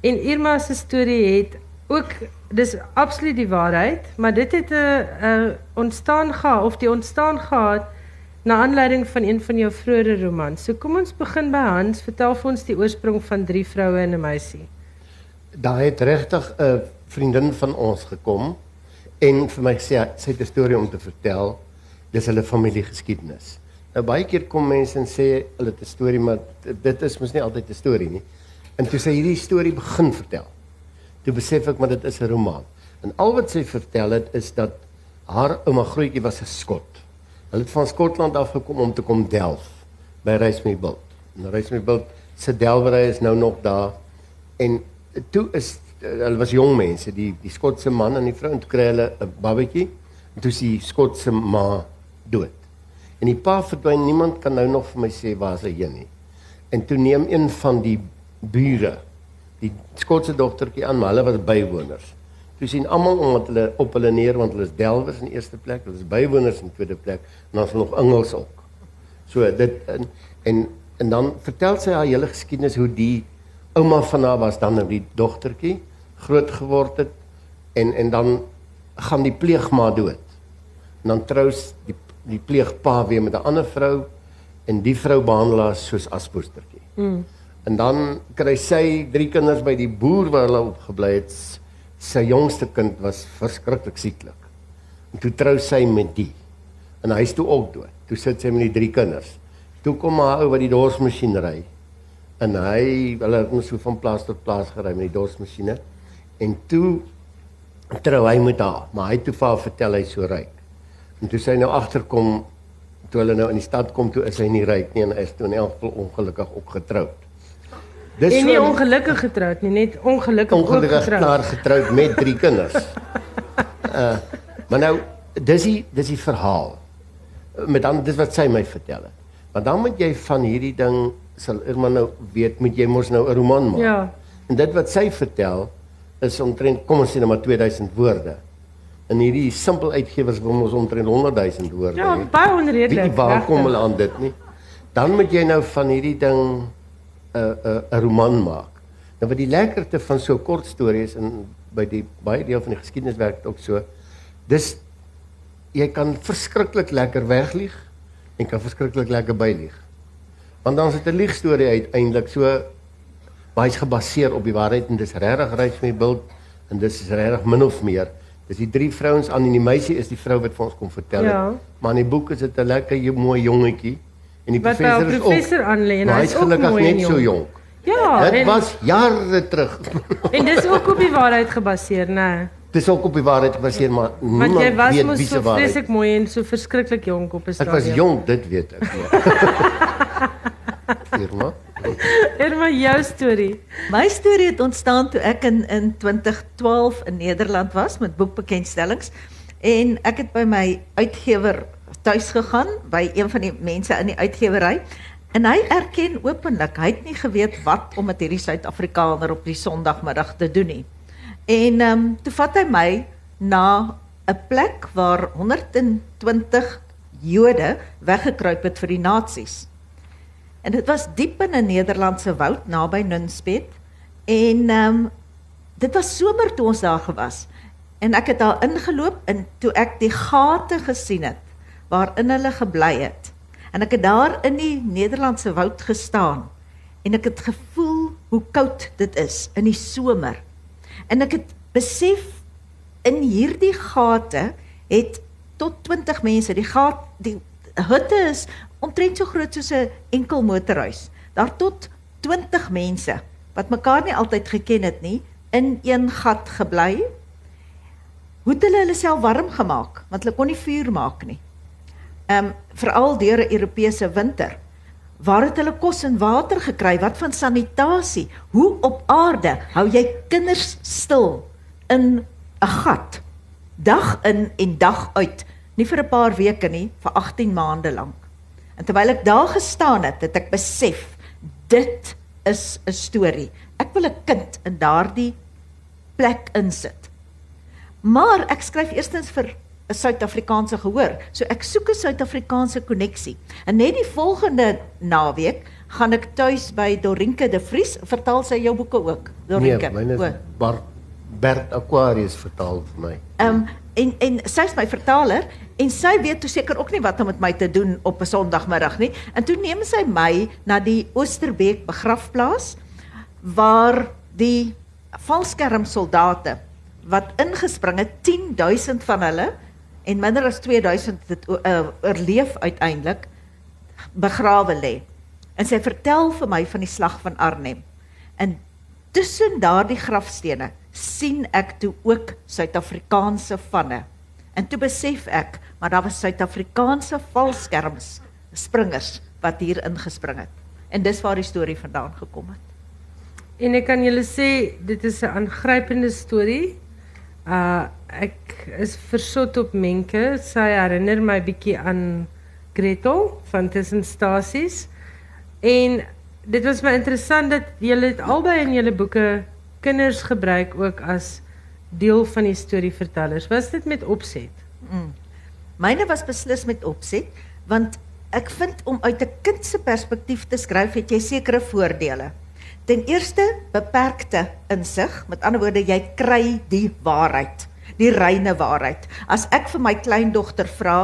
En Irma se storie het ook dis absoluut die waarheid, maar dit het 'n 'n ontstaan gehad of die ontstaan gehad na aanleiding van een van jou vroeëre romans. So kom ons begin by Hans, vertel vir ons die oorsprong van drie vroue en 'n meisie. Daar het regtig 'n vriendin van ons gekom en vir my gesê sy het 'n storie om te vertel. Dis hulle familiegeskiedenis. Nou baie keer kom mense en sê hulle het 'n storie, maar dit is mos nie altyd 'n storie nie. En toe sy hierdie storie begin vertel, toe besef ek maar dit is 'n roman. En al wat sy vertel het is dat haar ouma grootjie was 'n skot. Hulle het van Skotland af gekom om te kom delf by Reismeerbilt. En Reismeerbilt se delwery is nou nog daar. En toe is hulle was jong mense, die die Skotse man en die vrou en toe kry hulle 'n babatjie. En toe is die Skotse ma dood. En die pa verdwyn, niemand kan nou nog vir my sê waar hy heen nie. En toe neem een van die bure die skotse dogtertjie aan, maar hulle was bywoners. Toe sien almal omdat hulle op hulle neer want hulle is delwers in eerste plek, hulle is bywoners in tweede plek en dan is nog engels ook. So dit en en, en dan vertel sy haar hele geskiedenis hoe die ouma van haar was dan nou die dogtertjie groot geword het en en dan gaan die pleegma dood. En dan trou die die pleegpa weer met 'n ander vrou en die vrou behandel haar soos aspoestertjie. Mm. En dan kry sy drie kinders by die boer waar hulle opgebly het. Sy jongste kind was verskriklik sieklik. En toe trou sy met die. En hy is toe ook dood. Toe sit sy met die drie kinders. Toe kom haar ou wat die dorsmasjien ry. En hy hulle het mos so van plaas tot plaas gery met die dorsmasjiene. En toe trou hy met haar, maar hy toe vir haar vertel hy so ryk. En toe sy nou agterkom toe hulle nou in die stad kom toe is hy nie ryk nie en hy is toe in elk geval ongelukkig ook getroud. Dis en nie so ongelukkig getroud nie, net ongelukkig ongelukkig getroud. klaar getroud met drie kinders. uh maar nou dis die dis die verhaal. Met dan dis wat sy my vertel het. Want dan moet jy van hierdie ding sal Irma nou weet, moet jy mos nou 'n roman maak. Ja. En dit wat sy vertel is omtrent kom ons sê net maar 2000 woorde. En hierdie simpel uitgewers wil ons omtrent 100 000 woorde ja. Ja, baie onredelik. Wie waar kom hulle aan dit nie? Dan moet jy nou van hierdie ding 'n 'n 'n roman maak. Nou wat die lekkerte van so kort storie is en by die baie deel van die geskiedenis werk dit ook so. Dis jy kan verskriklik lekker weglieg en kan verskriklik lekker bylieg. Want dan is dit 'n liegstorie uiteindelik so baie gebaseer op die waarheid en dis regtig reis met beeld en dis is regtig min of meer. Dis die drie vrouens aan en die meisie is die vrou wat vir ons kom vertel het. Ja. Maar in die boek is dit 'n lekker mooi jongetjie. En die wat professor is professor aanlei en hy is gelukkig net so jonk. Ja, dit was jare terug. en dis ook op die waarheid gebaseer, né? Nee. Dis ook op die waarheid gebaseer, maar niemand weet wie se waarheid. Want jy was so vreeslik mooi en so verskriklik jonk op 'n stadium. Ek was jonk, dit weet ek. Irma. Irma, jou storie. My storie het ontstaan toe ek in in 2012 in Nederland was met boekbekendstellings en ek het by my uitgewer tuis gegaan by een van die mense in die uitgewery en hy erken openlik hy het nie geweet wat om met hierdie Suid-Afrikaner op die Sondagmiddag te doen nie. En ehm um, toe vat hy my na 'n plek waar 120 Jode weggekruip het vir die nasies. En dit was diep in 'n Nederlandse woud naby Nunspeet en ehm um, dit was somer toe ons daar gewas. En ek het daar ingeloop en toe ek die gate gesien het waarin hulle gebly het. En ek het daar in die Nederlandse woud gestaan en ek het gevoel hoe koud dit is in die somer. En ek het besef in hierdie gate het tot 20 mense, die gat die hutte is omtrent so groot soos 'n enkel motorhuis. Daar tot 20 mense wat mekaar nie altyd geken het nie, in een gat gebly. Hoe het hulle hulle self warm gemaak? Want hulle kon nie vuur maak nie ehm um, veral deur 'n Europese winter. Waar het hulle kos en water gekry? Wat van sanitasie? Hoe op aarde hou jy kinders stil in 'n gat dag in en dag uit? Nie vir 'n paar weke nie, vir 18 maande lank. En terwyl ek daar gestaan het, het ek besef dit is 'n storie. Ek wil 'n kind in daardie plek insit. Maar ek skryf eerstens vir 'n Suid-Afrikaanse gehoor. So ek soek 'n Suid-Afrikaanse koneksie. En net die volgende naweek gaan ek tuis by Dorinke de Vries. Vertaal sy jou boeke ook? Dorinke. Nee, myne is Bart Bert Aquarius vertaal vir my. Ehm um, en en sy is my vertaler en sy weet toe seker ook nie wat om met my te doen op 'n Sondagmiddag nie. En toe neem sy my na die Oosterbeek begrafplaas waar die valskermsoldate wat ingespring het 10000 van hulle en minder as 2000 het uh, oorleef uiteindelik begrawe lê. En sy vertel vir my van die slag van Arnhem. En tussen daardie grafstene sien ek toe ook Suid-Afrikaanse vanne. En toe besef ek, maar daar was Suid-Afrikaanse valskerms, springers wat hier ingespring het. En dis waar die storie vandaan gekom het. En ek kan julle sê dit is 'n aangrypende storie. Uh ek is versot op Menke. Sy herinner my bietjie aan Gretel van Tussen Stasies. En dit was my interessant dat julle dit albei in julle boeke kinders gebruik ook as deel van die storievertellers. Was dit met opset? Myne was beslis met opset want ek vind om uit 'n kind se perspektief te skryf het jy sekere voordele. Ten eerste beperkte insig, met ander woorde jy kry die waarheid, die reine waarheid. As ek vir my kleindogter vra,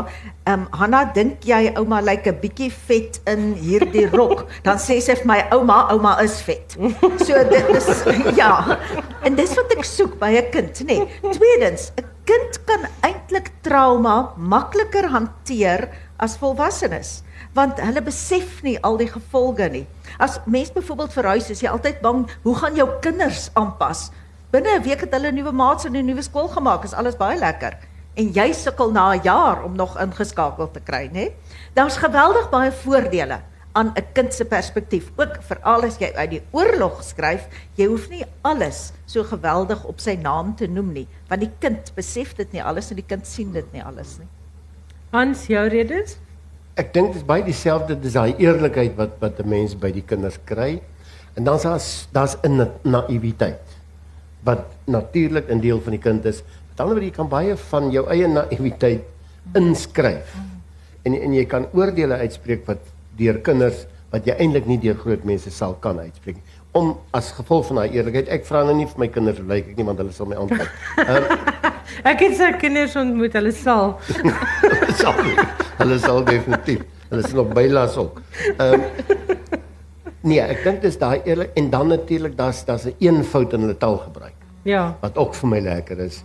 ehm um, Hanna, dink jy ouma lyk 'n bietjie vet in hierdie rok? Dan sê sy vir my ouma, ouma is vet. So dit is ja. En dis wat ek soek by 'n kind, nê. Nee. Tweedens, 'n kind kan eintlik trauma makliker hanteer as volwassenes want hulle besef nie al die gevolge nie. As mens byvoorbeeld verhuis, is jy altyd bang hoe gaan jou kinders aanpas? Binne 'n week het hulle nuwe maats en 'n nuwe skool gemaak, is alles baie lekker. En jy sukkel na 'n jaar om nog ingeskakel te kry, nê? Daar's geweldig baie voordele aan 'n kind se perspektief. Ook veral as jy uit die oorlog skryf, jy hoef nie alles so geweldig op sy naam te noem nie, want die kind besef dit nie alles en die kind sien dit nie alles nie. Hans, jou redes? Ek dink dit is baie dieselfde, dis daai eerlikheid wat wat 'n mens by die kinders kry. En dan daar's daar's 'n na naïwiteit wat natuurlik 'n deel van die kind is. Met ander woorde, jy kan baie van jou eie naïwiteit inskryf. En en jy kan oordeele uitspreek wat deur kinders wat jy eintlik nie deur groot mense sal kan uitspreek nie. Om as gevolg van daai eerlikheid, ek vra nou nie vir my kinders hoe lyk ek nie want hulle sal my antwoord. Ek het sy kinders ontmoet, hulle sal. Hulle sal nie. Hulle sal definitief. Hulle is nog bylas ook. Ehm Nee, ek dink dis daai eerlik en dan natuurlik daar's daar's 'n eenvoud in hulle taalgebruik Ja. wat ook vir my lekker is.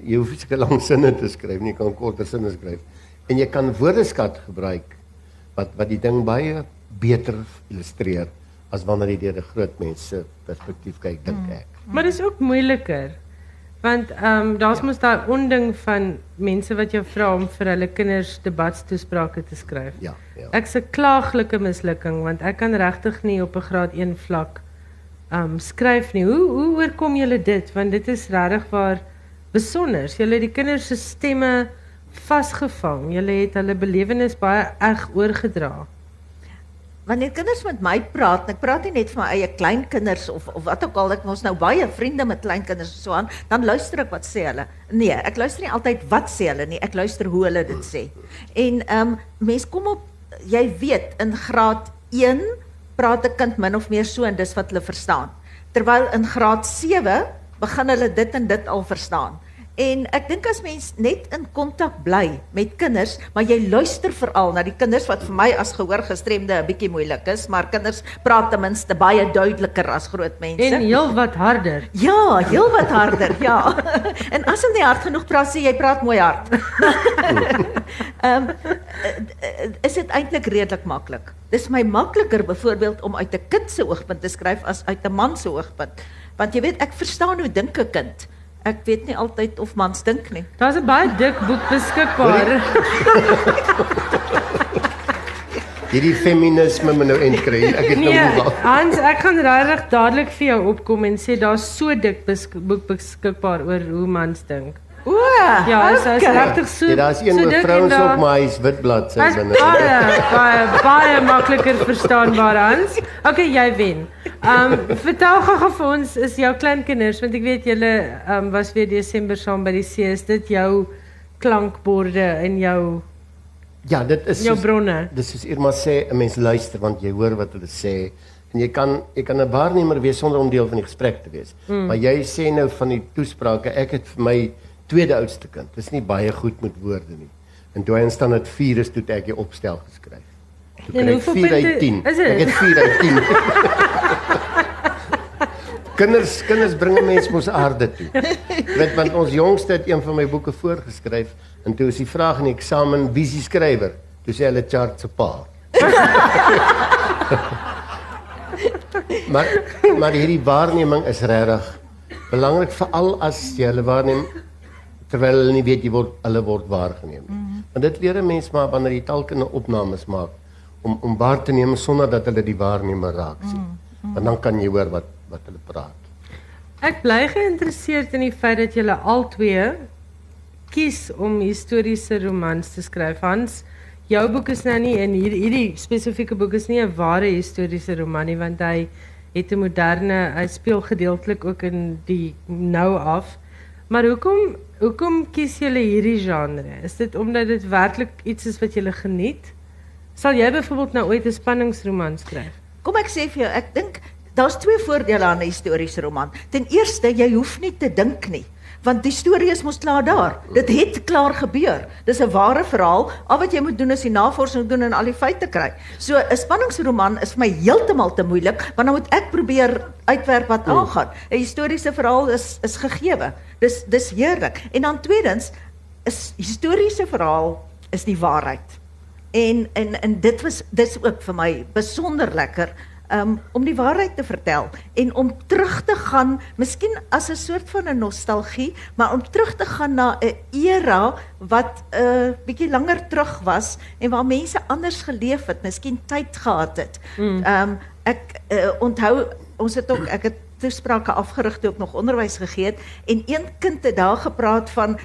Jy hoef nie sulke lang sinne te skryf nie, jy kan korter sinne skryf. En jy kan woordeskat gebruik wat wat die ding baie beter illustreer as wanneer jy deur 'n groot mens se perspektief kyk, dink ek. Maar dis ook moeiliker. Want ehm um, daar's mos daai onding van mense wat jou vra om vir hulle kinders debatstoesprake te skryf. Ja, ja. Ek's 'n klaaglike mislukking want ek kan regtig nie op 'n graad 1 vlak ehm um, skryf nie. Hoe hoe oorkom julle dit? Want dit is regtig waar besonder. Julle het die kinders se stemme vasgevang. Julle het hulle belewenis baie erg oorgedra. Wanneer kinders met my praat, en ek praat nie net van my eie kleinkinders of of wat ook al, ek mos nou baie vriende met kleinkinders en so aan, dan luister ek wat sê hulle. Nee, ek luister nie altyd wat sê hulle nie, ek luister hoe hulle dit sê. En ehm um, mens kom op jy weet in graad 1 praat 'n kind min of meer so en dis wat hulle verstaan. Terwyl in graad 7 begin hulle dit en dit al verstaan. En ek dink as mens net in kontak bly met kinders, maar jy luister veral na die kinders wat vir my as gehoorgestremde 'n bietjie moeilik is, maar kinders praat ten minste baie duideliker as groot mense. En heel wat harder. Ja, heel wat harder, ja. en as hulle nie hard genoeg praat sê jy praat mooi hard. Ehm um, is dit eintlik redelik maklik. Dis my makliker byvoorbeeld om uit 'n kind se oogpunt te skryf as uit 'n man se oogpunt. Want jy weet ek verstaan hoe dink 'n kind. Ek weet nie altyd of mans dink nie. Daar's 'n baie dik boek beskikbaar. Hierdie feminisme moet nou enkry. Ek het nou Nee, moeg. Hans, ek gaan regtig dadelik vir jou opkom en sê daar's so dik besk boek beskikbaar oor hoe mans dink. O, Ja, is okay. regtig so. Ja, daar's een so en vrouens op, maar hy's wit bladsy Dis binne. baie baie baie makliker verstaanbaar Hans. Okay, jy wen. Ehm um, vertel gou vir ons is jou kleinkinders want ek weet julle ehm um, was weer Desember saam by die see. Is dit jou klankborde in jou Ja, dit is Jou soos- bronne. Dis soos Irma sê, 'n mens luister want jy hoor wat hulle sê en jy kan jy kan 'n waarnemer wees sonder om deel van die gesprek te wees. Mm. Maar jy sê nou van die toesprake, ek het vir my tweede oudste kind. Dis nie baie goed met woorde nie. En toe hy in standaard 4 is, toe het ek die opstel geskryf. Toe kry ek hoeveel 4 uit punte 10. is dit? Ek het 4 uit 10. kinders kinders bring 'n mens mos aarde toe. Weet want ons jongste het een van my boeke voorgeskryf en toe is die vraag in die eksamen wie is die skrywer? Toe sê hulle Charles se pa. maar maar hierdie waarneming is regtig belangrik veral as jy hulle waarneem terwyl hulle nie weet jy word hulle word waargeneem nie. Mm -hmm. Want dit leer 'n mens maar wanneer jy talkende opnames maak om om waar te neem sonder dat hulle die waarnemer raak sien. Mm -hmm. Want dan kan jy hoor wat wat hulle praat. Ek bly geïnteresseerd in die feit dat julle albei kies om historiese romans te skryf. Hans, jou boek is nou nie en hierdie hierdie spesifieke boek is nie 'n ware historiese roman nie want hy het 'n moderne hy speel gedeeltelik ook in die nou af. Maar hoekom hoekom kies julle hierdie genre? Is dit omdat dit werklik iets is wat julle geniet? Sal jy byvoorbeeld nou ooit 'n spanningsroman skryf? Kom ek sê vir jou, ek dink daar's twee voordele aan 'n historiese roman. Ten eerste, jy hoef nie te dink nie, want die storie is mos klaar daar. Dit het klaar gebeur. Dis 'n ware verhaal. Al wat jy moet doen is die navorsing doen en al die feite kry. So 'n spanningsroman is vir my heeltemal te moeilik, want dan moet ek probeer uitwerk wat aangaan. 'n Historiese verhaal is is gegewe. Dis dis heerlik. En dan tweedens is historiese verhaal is die waarheid. En en en dit was dis ook vir my besonder lekker um, om die waarheid te vertel en om terug te gaan, miskien as 'n soort van 'n nostalgie, maar om terug te gaan na 'n era wat 'n uh, bietjie langer terug was en waar mense anders geleef het, miskien tyd gehad het. Ehm um, ek uh, onthou ons het ook ek het toesprake afgerig toe ek nog onderwys gegee het en een kind het daar gepraat van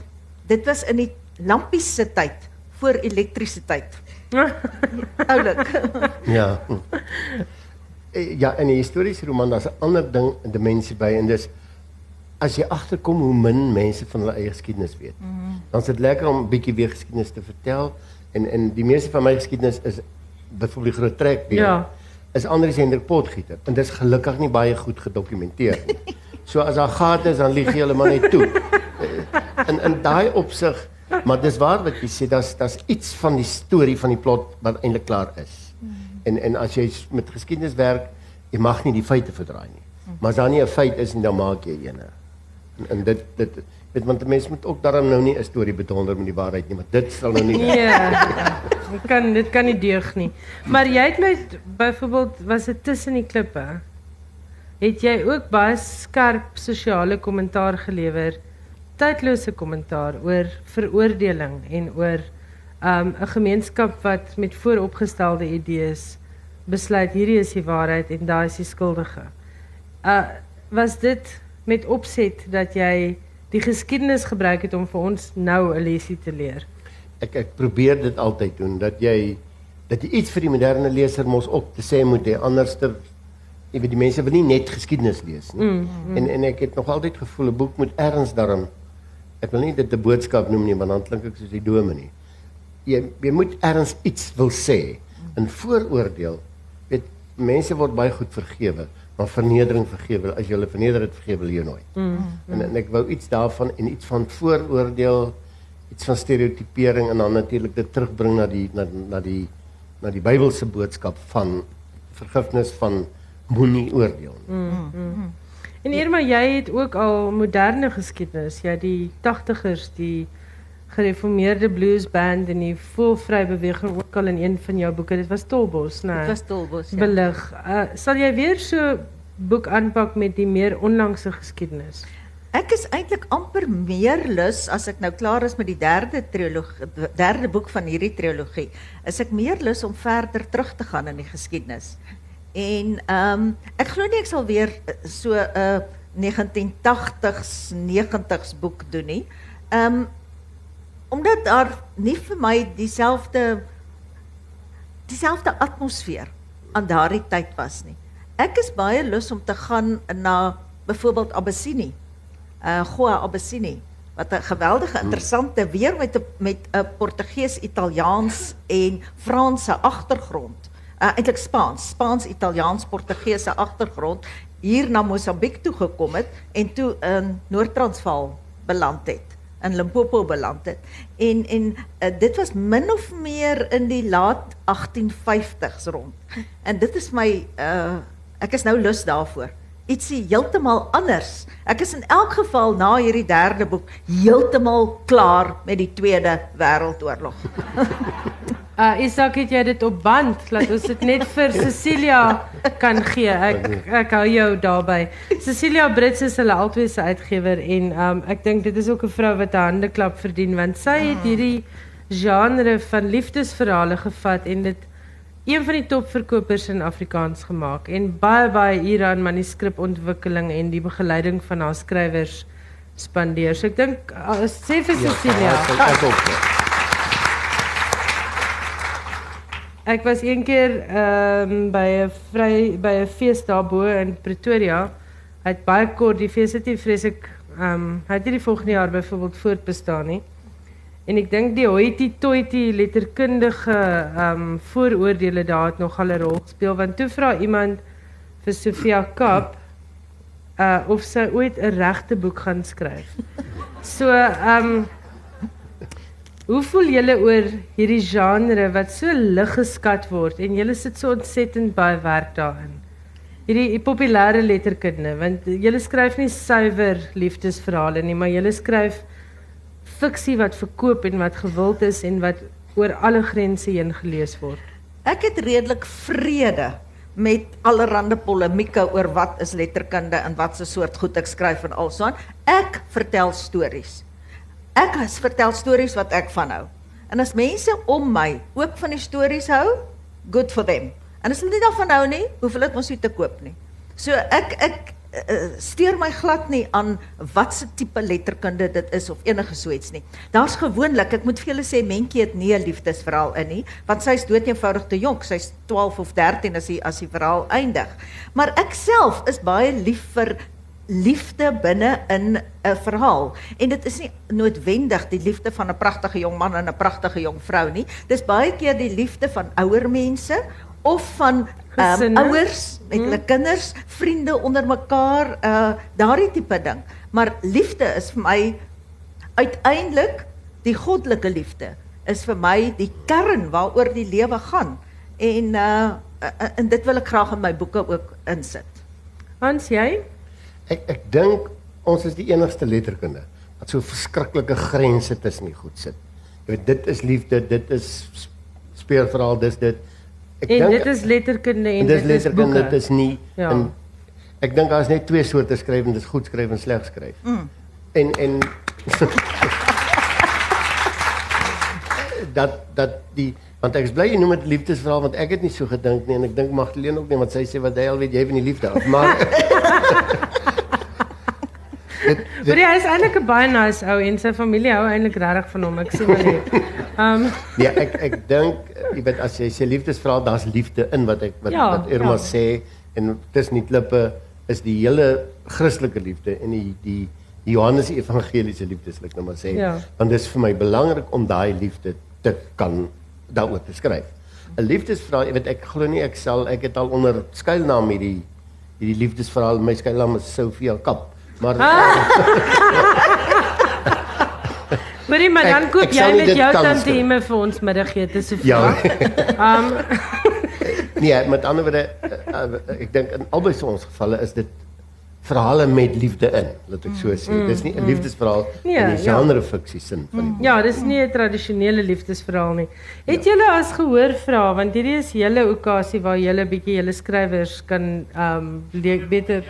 dit was in die lampies se tyd voor elektrisiteit. Oulik. Ja. Eh, Ja, in 'n historiese roman daar's 'n ander ding, 'n dimensie by en dis as jy agterkom hoe min mense van hulle eie geskiedenis weet. Mm -hmm. Dan is dit lekker om 'n bietjie weer geskiedenis te vertel en en die meeste van my geskiedenis is byvoorbeeld die groot trek Ja. is Andries Hendrik Potgieter en dis gelukkig nie baie goed gedokumenteer nie. So as daar gate is dan lieg jy hulle maar net toe. Eh, In in daai opsig, maar dis waar wat jy sê, daar's daar's iets van die storie van die plot wat eintlik klaar is. En en as jy met geskiedenis werk, jy mag nie die feite verdraai nie. Maar as daar nie 'n feit is nie, dan maak jy eene. En, en dit dit weet want 'n mens moet ook daarom nou nie 'n storie bedonder met die waarheid nie, want dit sal nou nie Ja. Dit kan dit kan nie deug nie. Maar jy het my byvoorbeeld was dit tussen die klippe. Het jy ook baie skerp sosiale kommentaar gelewer? Tydlose kommentaar oor veroordeling en oor um 'n gemeenskap wat met vooropgestelde idees besluit hierdie is die waarheid en daai is die skuldige. Uh was dit met opset dat jy die geskiedenis gebruik het om vir ons nou 'n lesie te leer? ek ek probeer dit altyd doen dat jy dat jy iets vir die moderne leser mos ook te sê moet hê anderster jy weet die mense wil nie net geskiedenis lees nie. Mm, mm. En en ek het nog altyd gevoel 'n boek moet erns daarin ek wil nie dit 'n boodskap noem nie want dan klink ek soos die dominee. Jy jy moet erns iets wil sê. In vooroordeel weet mense word baie goed vergewe, maar vernedering vergewe as jy hulle verneder het vergewe jy nooit. Mm, en, en ek wou iets daarvan en iets van vooroordeel iets van stereotipering en dan natuurlik dit terugbring na die na na die na die Bybelse boodskap van vergifnis van moenie oordeel. nie. En Irma, jy het ook al moderne geskiedenis, jy die 80ers, die gereformeerde blues band en die voelvry beweging ook al in een van jou boeke. Dit was Tolbos, né? Dit was Tolbos. Ja. belig. Uh, sal jy weer so boek aanpak met die meer onlangse geskiedenis? Ek is eintlik amper meer lus as ek nou klaar is met die derde trilogie derde boek van hierdie trilogie, is ek meer lus om verder terug te gaan in die geskiedenis. En ehm um, ek glo nie ek sal weer eh, so 'n uh, 1980s 90s boek doen nie. Ehm um, omdat daar nie vir my dieselfde dieselfde atmosfeer aan daardie tyd was nie. Ek is baie lus om te gaan na byvoorbeeld Abyssinie uh Goa Abyssinie wat 'n geweldige interessante weer met met 'n Portugees, Italiaans en Franse agtergrond. Uh, eintlik Spaans, Spaans, Italiaans, Portugese agtergrond hier na Mosambiek toe gekom het en toe in Noord-Transvaal beland het in Limpopo beland het. En en uh, dit was min of meer in die laat 1850s rond. En dit is my uh ek is nou lus daarvoor. Ietsie heeltemal anders. Ek is in elk geval na hierdie derde boek heeltemal klaar met die Tweede Wêreldoorlog. Uh Isak het jy dit op band? Laat ons dit net vir Cecilia kan gee. Ek ek hou jou daarby. Cecilia Brits is hulle albei se uitgewer en um ek dink dit is ook 'n vrou wat 'n handeklap verdien want sy het hierdie genre van liefdesverhale gevat en dit een van die topverkopers in Afrikaans gemaak en baie baie ure aan manuskripontwikkeling en die begeleiding van haar skrywers spandeer. So ek dink uh, sê vir Cecilia. Ja, ek was een keer ehm um, by by 'n fees in Pretoria. Het baie kort die fees het nie vreeslik ehm die volgende jaar byvoorbeeld voortbestaan nie. En ek dink die hoity toity letterkundige ehm um, vooroordeele daar het nog al 'n rol gespeel want toe vra iemand vir Sofia Kap uh of sy ooit 'n regte boek gaan skryf. So ehm Hoe voel julle oor hierdie genre wat so lig geskat word en julle sit so ontsettend baie werk daarin? Hierdie populêre letterkunde want julle skryf nie suiwer liefdesverhale nie, maar julle skryf fiksie wat verkoop en wat gewild is en wat oor alle grense heen gelees word. Ek het redelik vrede met allerlei polemieke oor wat is letterkunde en wat se soort goed ek skryf en alsoan. Ek vertel stories. Ek as vertel stories wat ek van hou. En as mense om my ook van die stories hou, good for them. En as hulle nie daarvan hou nie, hoef hulle dit mos nie te koop nie. So ek ek uh, steur my glad nie aan watse tipe letterkunde dit is of enige so iets nie. Daar's gewoonlik, ek moet vir julle sê Mentjie het nie 'n liefdesverhaal in nie, want sy's dood eenvoudig te jonk. Sy's 12 of 13 as hy as die verhaal eindig. Maar ek self is baie lief vir liefde binne in 'n verhaal. En dit is nie noodwendig die liefde van 'n pragtige jong man en 'n pragtige jong vrou nie. Dis baie keer die liefde van ouer mense of van um, ouers met hmm. hulle kinders vriende onder mekaar uh daardie tipe ding. Maar liefde is vir my uiteindelik die goddelike liefde. Is vir my die kern waaroor die lewe gaan. En uh en dit wil ek graag in my boeke ook insit. Hans jy Ek ek dink ons is die enigste letterkunde wat so verskriklike grense tussen die goed sit. Jy weet dit is liefde, dit is speelverhaal, dis dit. Ek en dink dit is letterkunde en, en dit is letterkunde, dit is nie ja. en ek dink daar is net twee soorte skryf en dis goed skryf en sleg skryf. Mm. En en dat dat die want ek is bly jy noem dit liefdesverhaal want ek het nie so gedink nie en ek dink Magdalene ook nie want sy sê wat hy al weet jy van die liefde af maar Maar hy is eintlik 'n baie nice ou en sy familie hou eintlik regtig van hom. Ek sien maar net. Ehm Ja, ek ek dink jy weet as jy sê liefdesverhaal, daar's liefde in wat ek wat ja, wat Irma ja. sê en tussen die klippe is die hele Christelike liefde en die die Johannes evangeliese liefde sal ek nou maar sê. Ja. Want dit is vir my belangrik om daai liefde te kan daaroor te skryf. 'n Liefdesverhaal, jy weet ek glo nie ek sal ek het al onder skuilnaam hierdie hierdie liefdesverhaal my skuilnaam is Sofia Kap. Maar Hoorie maar dan koop jy met jou tante Ime vir ons middagete so vir. Ja. Um Nee, met ander woorde uh, uh, ek dink in albei se ons gevalle is dit verhale met liefde in, laat ek so sê. Mm, dis nie 'n mm, liefdesverhaal nee, in die genre ja. fiksie sin van die mm, Ja, dis nie 'n tradisionele liefdesverhaal nie. Het ja. julle as gehoor vra want hierdie is julle okasie waar julle bietjie julle skrywers kan um beter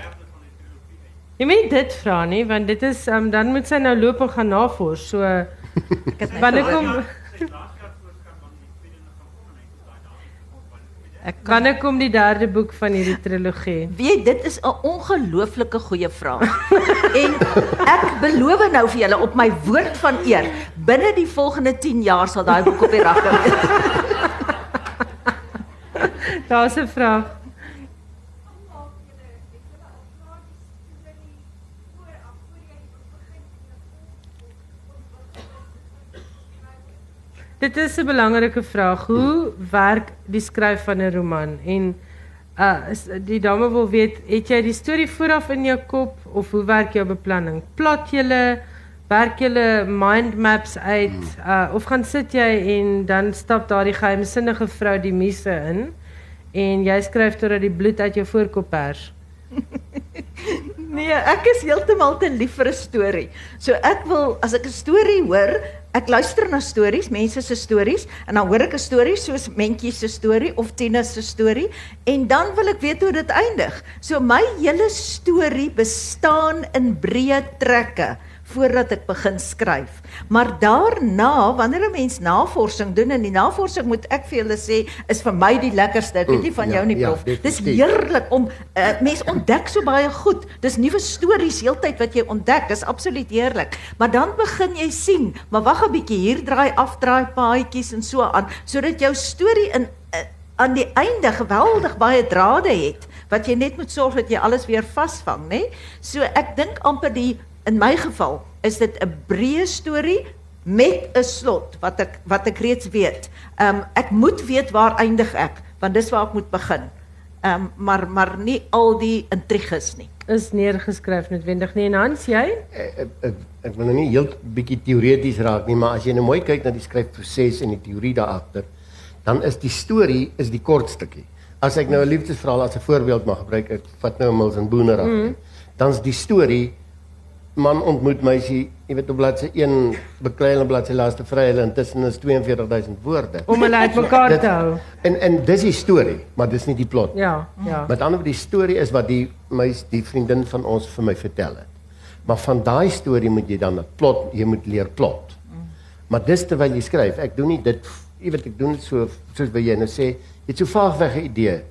Jy moet dit vra nie want dit is um, dan moet sy nou loop en gaan navors. So wanneer kom Ek wanneer kom die derde boek van hierdie trilogie? Weet dit is 'n ongelooflike goeie vraag. en ek beloof nou vir julle op my woord van eer, binne die volgende 10 jaar sal daai boek op die rak wees. Daar's 'n vraag. Dit is 'n belangrike vraag. Hoe werk die skryf van 'n roman? En uh is, die dame wil weet, het jy die storie vooraf in jou kop of hoe werk jou beplanning? Plot jy werk julle mind maps uit uh of gaan sit jy en dan stap daardie geheimsinnige vrou die misse in en jy skryf totdat die bloed uit jou voorkop pers? Nee, ek is heeltemal te lief vir 'n storie. So ek wil as ek 'n storie hoor, ek luister na stories, mense se stories en dan hoor ek 'n storie soos Mentjie se storie of Tina se storie en dan wil ek weet hoe dit eindig. So my hele storie bestaan in breë trekke voordat ek begin skryf. Maar daarna, wanneer 'n mens navorsing doen en die navorsing moet ek vir julle sê is vir my die lekkerste. Ek weet nie van Ja, jou nie, ja, prof. Dis definitief. heerlik om uh, mens ontdek so baie goed. Dis nuwe stories heeltyd wat jy ontdek. Dis absoluut heerlik. Maar dan begin jy sien, maar wag 'n bietjie, hier draai afdraai paadjies en so aan, sodat jou storie in uh, aan die einde geweldig baie drade het wat jy net moet sorg dat jy alles weer vasvang, nê? So ek dink amper die in my geval is dit 'n breë storie met 'n slot wat ek wat ek reeds weet. Ehm um, ek moet weet waar eindig ek want dis waar ek moet begin. Ehm um, maar maar nie al die intriges nie. Is neergeskryf noodwendig nie en Hans jy? ek, ek, ek, ek wil nou nie heel bietjie teoreties raak nie, maar as jy nou mooi kyk na die skryfproses en die teorie daar agter, dan is die storie is die kort stukkie. As ek nou 'n liefdesverhaal as 'n voorbeeld mag gebruik, ek vat nou Mills en Boner af. Mm. Dan's die storie man ontmoet meisie, jy weet op bladsy 1 beklei hulle bladsy laaste vry hulle intussen is 42000 woorde. Om hulle uitmekaar te hou. En en dis die storie, maar dis nie die plot. Ja, ja. Met ander woorde die storie is wat die my die vriendin van ons vir my vertel het. Maar van daai storie moet jy dan 'n plot, jy moet leer plot. Maar dis terwyl jy skryf. Ek doen nie dit jy weet ek doen dit so soos wat jy nou sê, jy het so vaagweg 'n idee.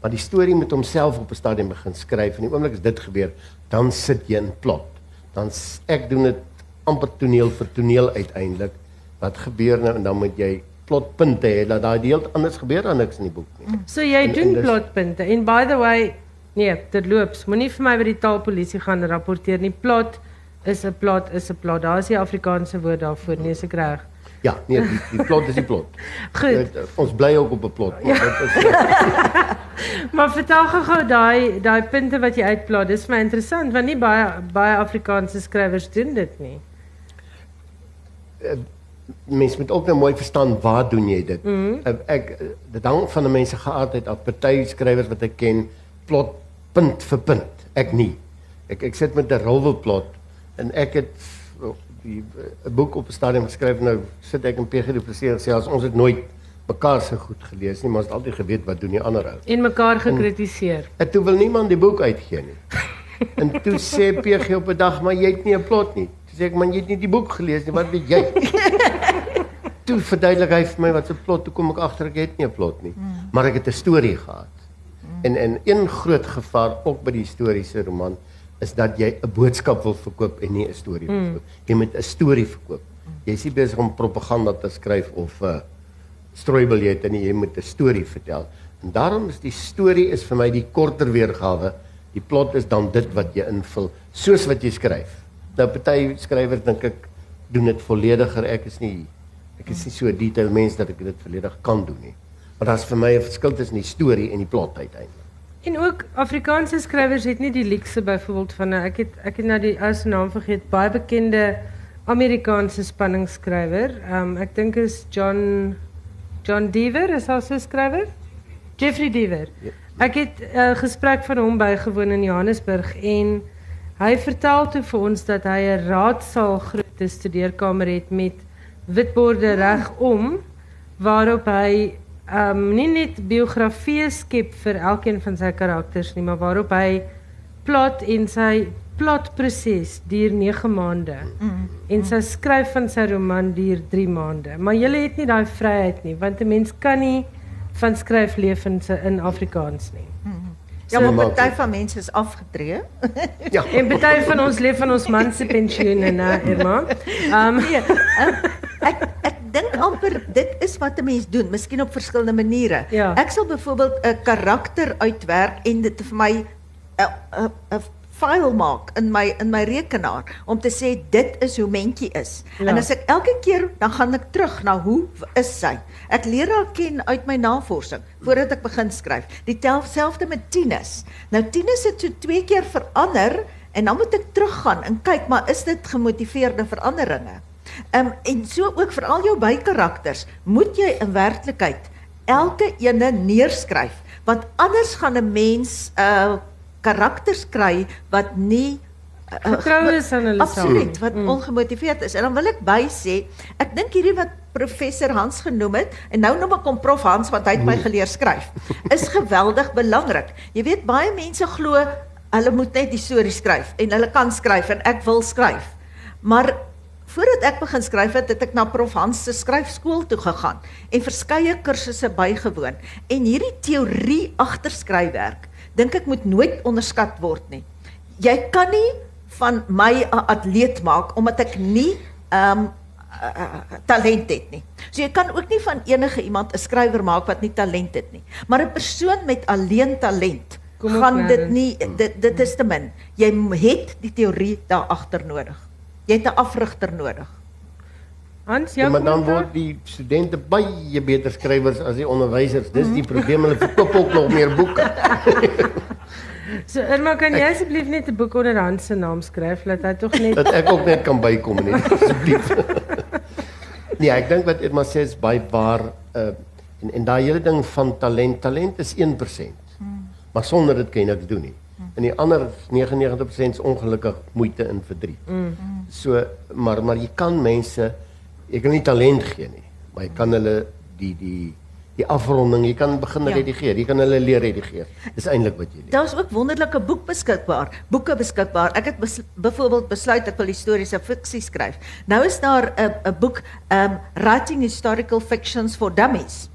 Maar die storie moet homself op 'n stadium begin skryf en die oomblik as dit gebeur, dan sit jy in plot. Dan ek doen dit amper toneel vir toneel uiteindelik. Wat gebeur nou en dan moet jy plotpunte hê dat daai deel anders gebeur dan niks in die boek nie. So jy En- doen en dis- plotpunte. En by the way, nee, dit loops. Moenie vir my by die taalpolisie gaan rapporteer nie. Plot is 'n plot is 'n plot. Daar is die Afrikaanse woord daarvoor, nee, ek reg. Ja, nee, die, die plot is die plot. Goed. Uh, ons bly ook op 'n plot. Dit is Maar vertel gou daai daai punte wat jy uitplaat. Dis vir my interessant want nie baie baie Afrikaanse skrywers doen dit nie. mense moet ook nou mooi verstaan waar doen jy dit? Mm -hmm. Ek eh, dit hang van 'n mens se geaardheid af. Party skrywers wat ek ken, plot punt vir punt. Ek nie. Ek ek sit met 'n rolwelplot en ek het die 'n boek op 'n stadium geskryf nou sit ek en PG Du Plessis selfs ons het nooit mekaar se goed gelees nie, maar ons het altyd geweet wat doen die ander ou. En mekaar gekritiseer. En toe wil niemand die boek uitgee nie. En toe sê PG op 'n dag, maar jy het nie 'n plot nie. Toe sê ek, man, jy het nie die boek gelees nie. Wat weet jy? toe verduidelik hy vir my wat 'n plot, toe kom ek agter ek het nie 'n plot nie. Maar ek het 'n storie gehad. En en een groot gevaar ook by die historiese roman is dat jy 'n boodskap wil verkoop en nie 'n storie wil verkoop. Jy moet 'n storie verkoop. Jy is nie besig om propaganda te skryf of 'n uh, strooibiljette nie, jy moet 'n storie vertel. En daarom is die storie is vir my die korter weergawe. Die plot is dan dit wat jy invul soos wat jy skryf. Nou party skrywers dink ek doen dit vollediger. Ek is nie ek is nie so 'n detail mens dat ek dit volledig kan doen nie. Maar daar's vir my 'n verskil tussen die storie en die plot uiteindelik. En ook Afrikaanse skrywers het nie die luukse byvoorbeeld van 'n ek het ek het nou die ou se naam vergeet, baie bekende Amerikaanse spanningsskrywer. Ehm um, ek dink is John John Deaver is 'n skrywer. Jeffrey Deaver. Ek het 'n uh, gesprek van hom bygewoon in Johannesburg en hy vertel toe vir ons dat hy 'n raadsaal groot studeerkamer het met witborde regom waarop hy um, nie net biografieë skep vir elkeen van sy karakters nie, maar waarop hy plot en sy plotproses duur 9 maande. Mm. En sy skryf van sy roman duur 3 maande. Maar jy het nie daai vryheid nie, want 'n mens kan nie van skryf leef in sy in Afrikaans nie. Ja, So- maar party van mense is afgetree. Ja. En party van ons leef van ons man se pensioene, né, Irma? Ehm Nee, uh, ek ek dink amper dit is wat 'n mens doen, miskien op verskillende maniere. Ja. Ek sal byvoorbeeld 'n karakter uitwerk en dit vir my 'n 'n 'n file maak in my in my rekenaar om te sê dit is hoe mentjie is. Ja. En as ek elke keer dan gaan ek terug na hoe is sy? Ek leer haar ken uit my navorsing voordat ek begin skryf. Die selfde met Tinus. Nou Tinus het so twee keer verander en dan moet ek teruggaan en kyk maar is dit gemotiveerde veranderinge? Ehm um, en so ook vir al jou bykarakters, moet jy in werklikheid elke ene neerskryf want anders gaan 'n mens uh karakters kry wat nie uh, Vertroue is aan hulle self. Absoluut, wat Mm. ongemotiveerd is. En dan wil ek by sê, ek dink hierdie wat professor Hans genoem het en nou noem ek hom prof Hans want hy het my geleer skryf, is geweldig belangrik. Jy weet baie mense glo hulle moet net die storie skryf en hulle kan skryf en ek wil skryf. Maar voordat ek begin skryf het, het ek na prof Hans se skryfskool toe gegaan en verskeie kursusse bygewoon. En hierdie teorie agter skryfwerk, dink ek moet nooit onderskat word nie. Jy kan nie van my 'n atleet maak omdat ek nie ehm um, uh, talent het nie. So jy kan ook nie van enige iemand 'n skrywer maak wat nie talent het nie. Maar 'n persoon met alleen talent Kom gaan dit nie dit dit is te min. Jy het die teorie daar agter nodig. Jy het 'n afrigter nodig. Hans, Ja, jou maar dan word die studente baie beter skrywers as die onderwysers. Dis die probleem, hulle verkoop ook nog meer boeke. So Irma, kan jy asseblief net 'n boek onder Hans se naam skryf dat hy tog net dat ek ook net kan bykom net asseblief. nee, ek dink wat Irma sê is baie waar uh en en daai hele ding van talent, talent is 1%. Maar sonder dit kan jy niks doen nie. En die ander 99% is ongelukkig moeite in verdriet. So maar maar jy kan mense jy kan nie talent gee nie, maar jy kan hulle die die die afronding, jy kan begin Ja. redigeer, jy kan hulle leer redigeer. Dis eintlik wat jy leer. Daar's ook wonderlike boek beskikbaar, boeke beskikbaar. Ek het bes, byvoorbeeld besluit ek wil historiese fiksie skryf. Nou is daar 'n 'n boek um Writing Historical Fictions for Dummies.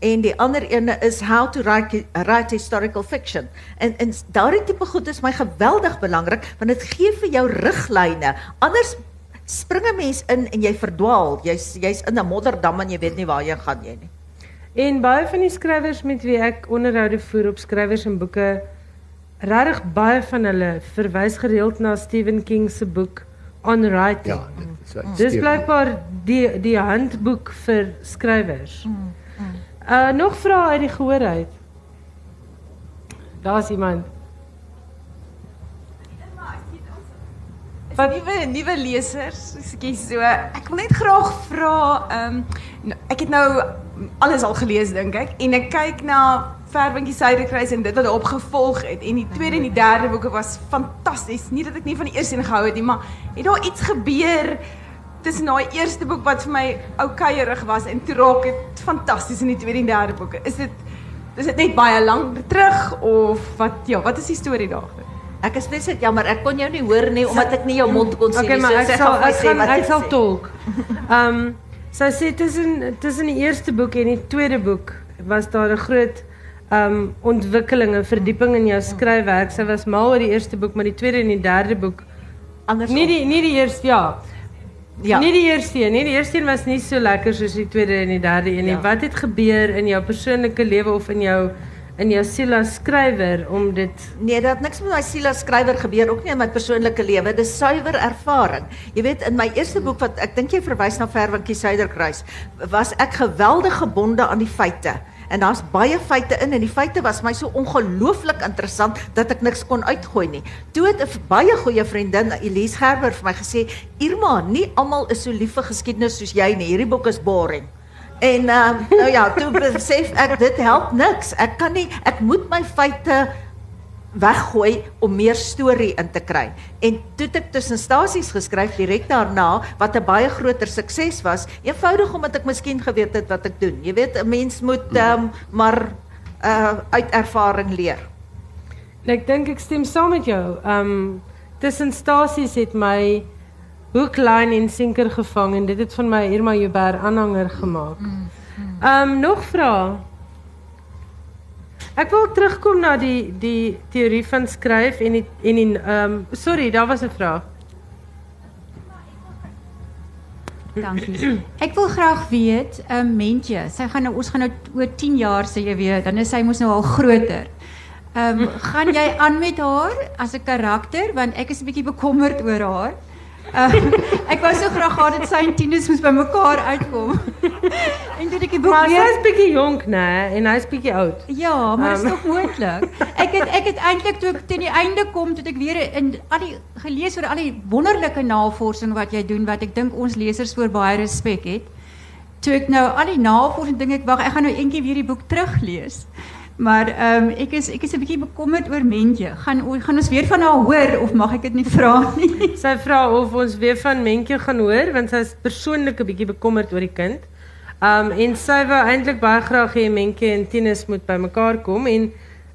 En die ander ene is How to Write, write Historical Fiction. En en daardie tipe goed is my geweldig belangrik want dit gee vir jou riglyne. Anders spring 'n mens in en jy verdwaal. Jy's jy's in 'n modderdam en jy weet nie waar jy gaan jy nie. En baie van die skrywers met wie ek onderhoude voer op skrywers en boeke, regtig baie van hulle verwys gereeld na Stephen King se boek On Writing. Ja, dit is Dis blykbaar die die handboek vir skrywers. Uh nog vrae uit die gehoor uit. Daar's iemand. Wat nuwe nuwe lesers, ekskuus so. Ek wil net graag vra, ehm um, ek het nou alles al gelees dink ek en ek kyk na Verwinkie Suiderkruis en dit wat daarop gevolg het en die tweede en die derde boeke was fantasties. Nie dat ek nie van die eerste een gehou het nie, maar het daar iets gebeur tussen daai eerste boek wat vir my oukeierig was en toe raak dit fantasties in die tweede en derde boeke. Is dit is dit net baie lank terug of wat ja, wat is die storie daaroor? Ek is net jammer, ek kon jou nie hoor nie omdat ek nie jou mond kon sien Okay, nie. maar So ek sal ek gaan ek sal tolk. Ehm sy sê tussen tussen die eerste boek en die tweede boek was daar 'n groot ehm um, ontwikkeling en verdieping in jou skryfwerk. Sy was mal oor die eerste boek, maar die tweede en die derde boek Anders nie die nie die eerste ja. Ja. Nie die eerste een, nie die eerste een was nie so lekker soos die tweede en die derde een nie. Ja. Wat het gebeur in jou persoonlike lewe of in jou in jou siel as skrywer om dit Nee, dat niks met my siel as skrywer gebeur ook nie in my persoonlike lewe. Dis suiwer ervaring. Jy weet, in my eerste boek wat ek dink jy verwys na Verwinkie Suiderkruis, was ek geweldig gebonde aan die feite. En daar's baie feite in en die feite was my so ongelooflik interessant dat ek niks kon uitgooi nie. Toe het 'n baie goeie vriendin, Elise Gerber vir my gesê, "Irma, nie almal is so lief vir geskiedenis soos jy nie. Hierdie boek is boring." En uh, nou ja, toe besef ek dit help niks. Ek kan nie ek moet my feite weggooi om meer storie in te kry. En toe het ek tussen stasies geskryf direk daarna wat 'n baie groter sukses was, eenvoudig omdat ek miskien geweet het wat ek doen. Jy weet, 'n mens moet um, maar uh uit ervaring leer. Ek dink ek stem saam met jou. Ehm um, tussen stasies het my hoek, line en sinker gevang en dit het van my Irma Joubert aanhanger gemaak. Ehm um, nog vrae? Ek wil terugkom na die die teorie van skryf en die en die ehm um, sorry, daar was 'n vraag. Dankie. Ek wil graag weet, 'n um, Mentjie, sy gaan nou ons gaan nou oor 10 jaar sê jy weer, dan is sy mos nou al groter. Ehm um, gaan jy aan met haar as 'n karakter want ek is 'n bietjie bekommerd oor haar. Um, ek wou so graag gehad het sy en Tinus moes by mekaar uitkom. en toe ek die boek Maar weer sy's bietjie jonk, né? En hy's bietjie oud. Ja, maar dit is Um. nog moontlik. Ek het ek het eintlik toe ek teen die einde kom, toe het ek weer in al die gelees oor al die wonderlike navorsing wat jy doen wat ek dink ons lesers voor baie respek het. Toe ek nou al die navorsing dink ek wag, ek gaan nou eendag weer die boek teruglees. Maar ehm um, ek is ek is 'n bietjie bekommerd oor Mentjie. Gaan gaan ons weer van haar hoor of mag ek dit nie vra nie? Sy vra of ons weer van Mentjie gaan hoor want sy's persoonlik 'n bietjie bekommerd oor die kind. Um en sy wou eintlik baie graag hê Mentjie en Tinus moet bymekaar kom en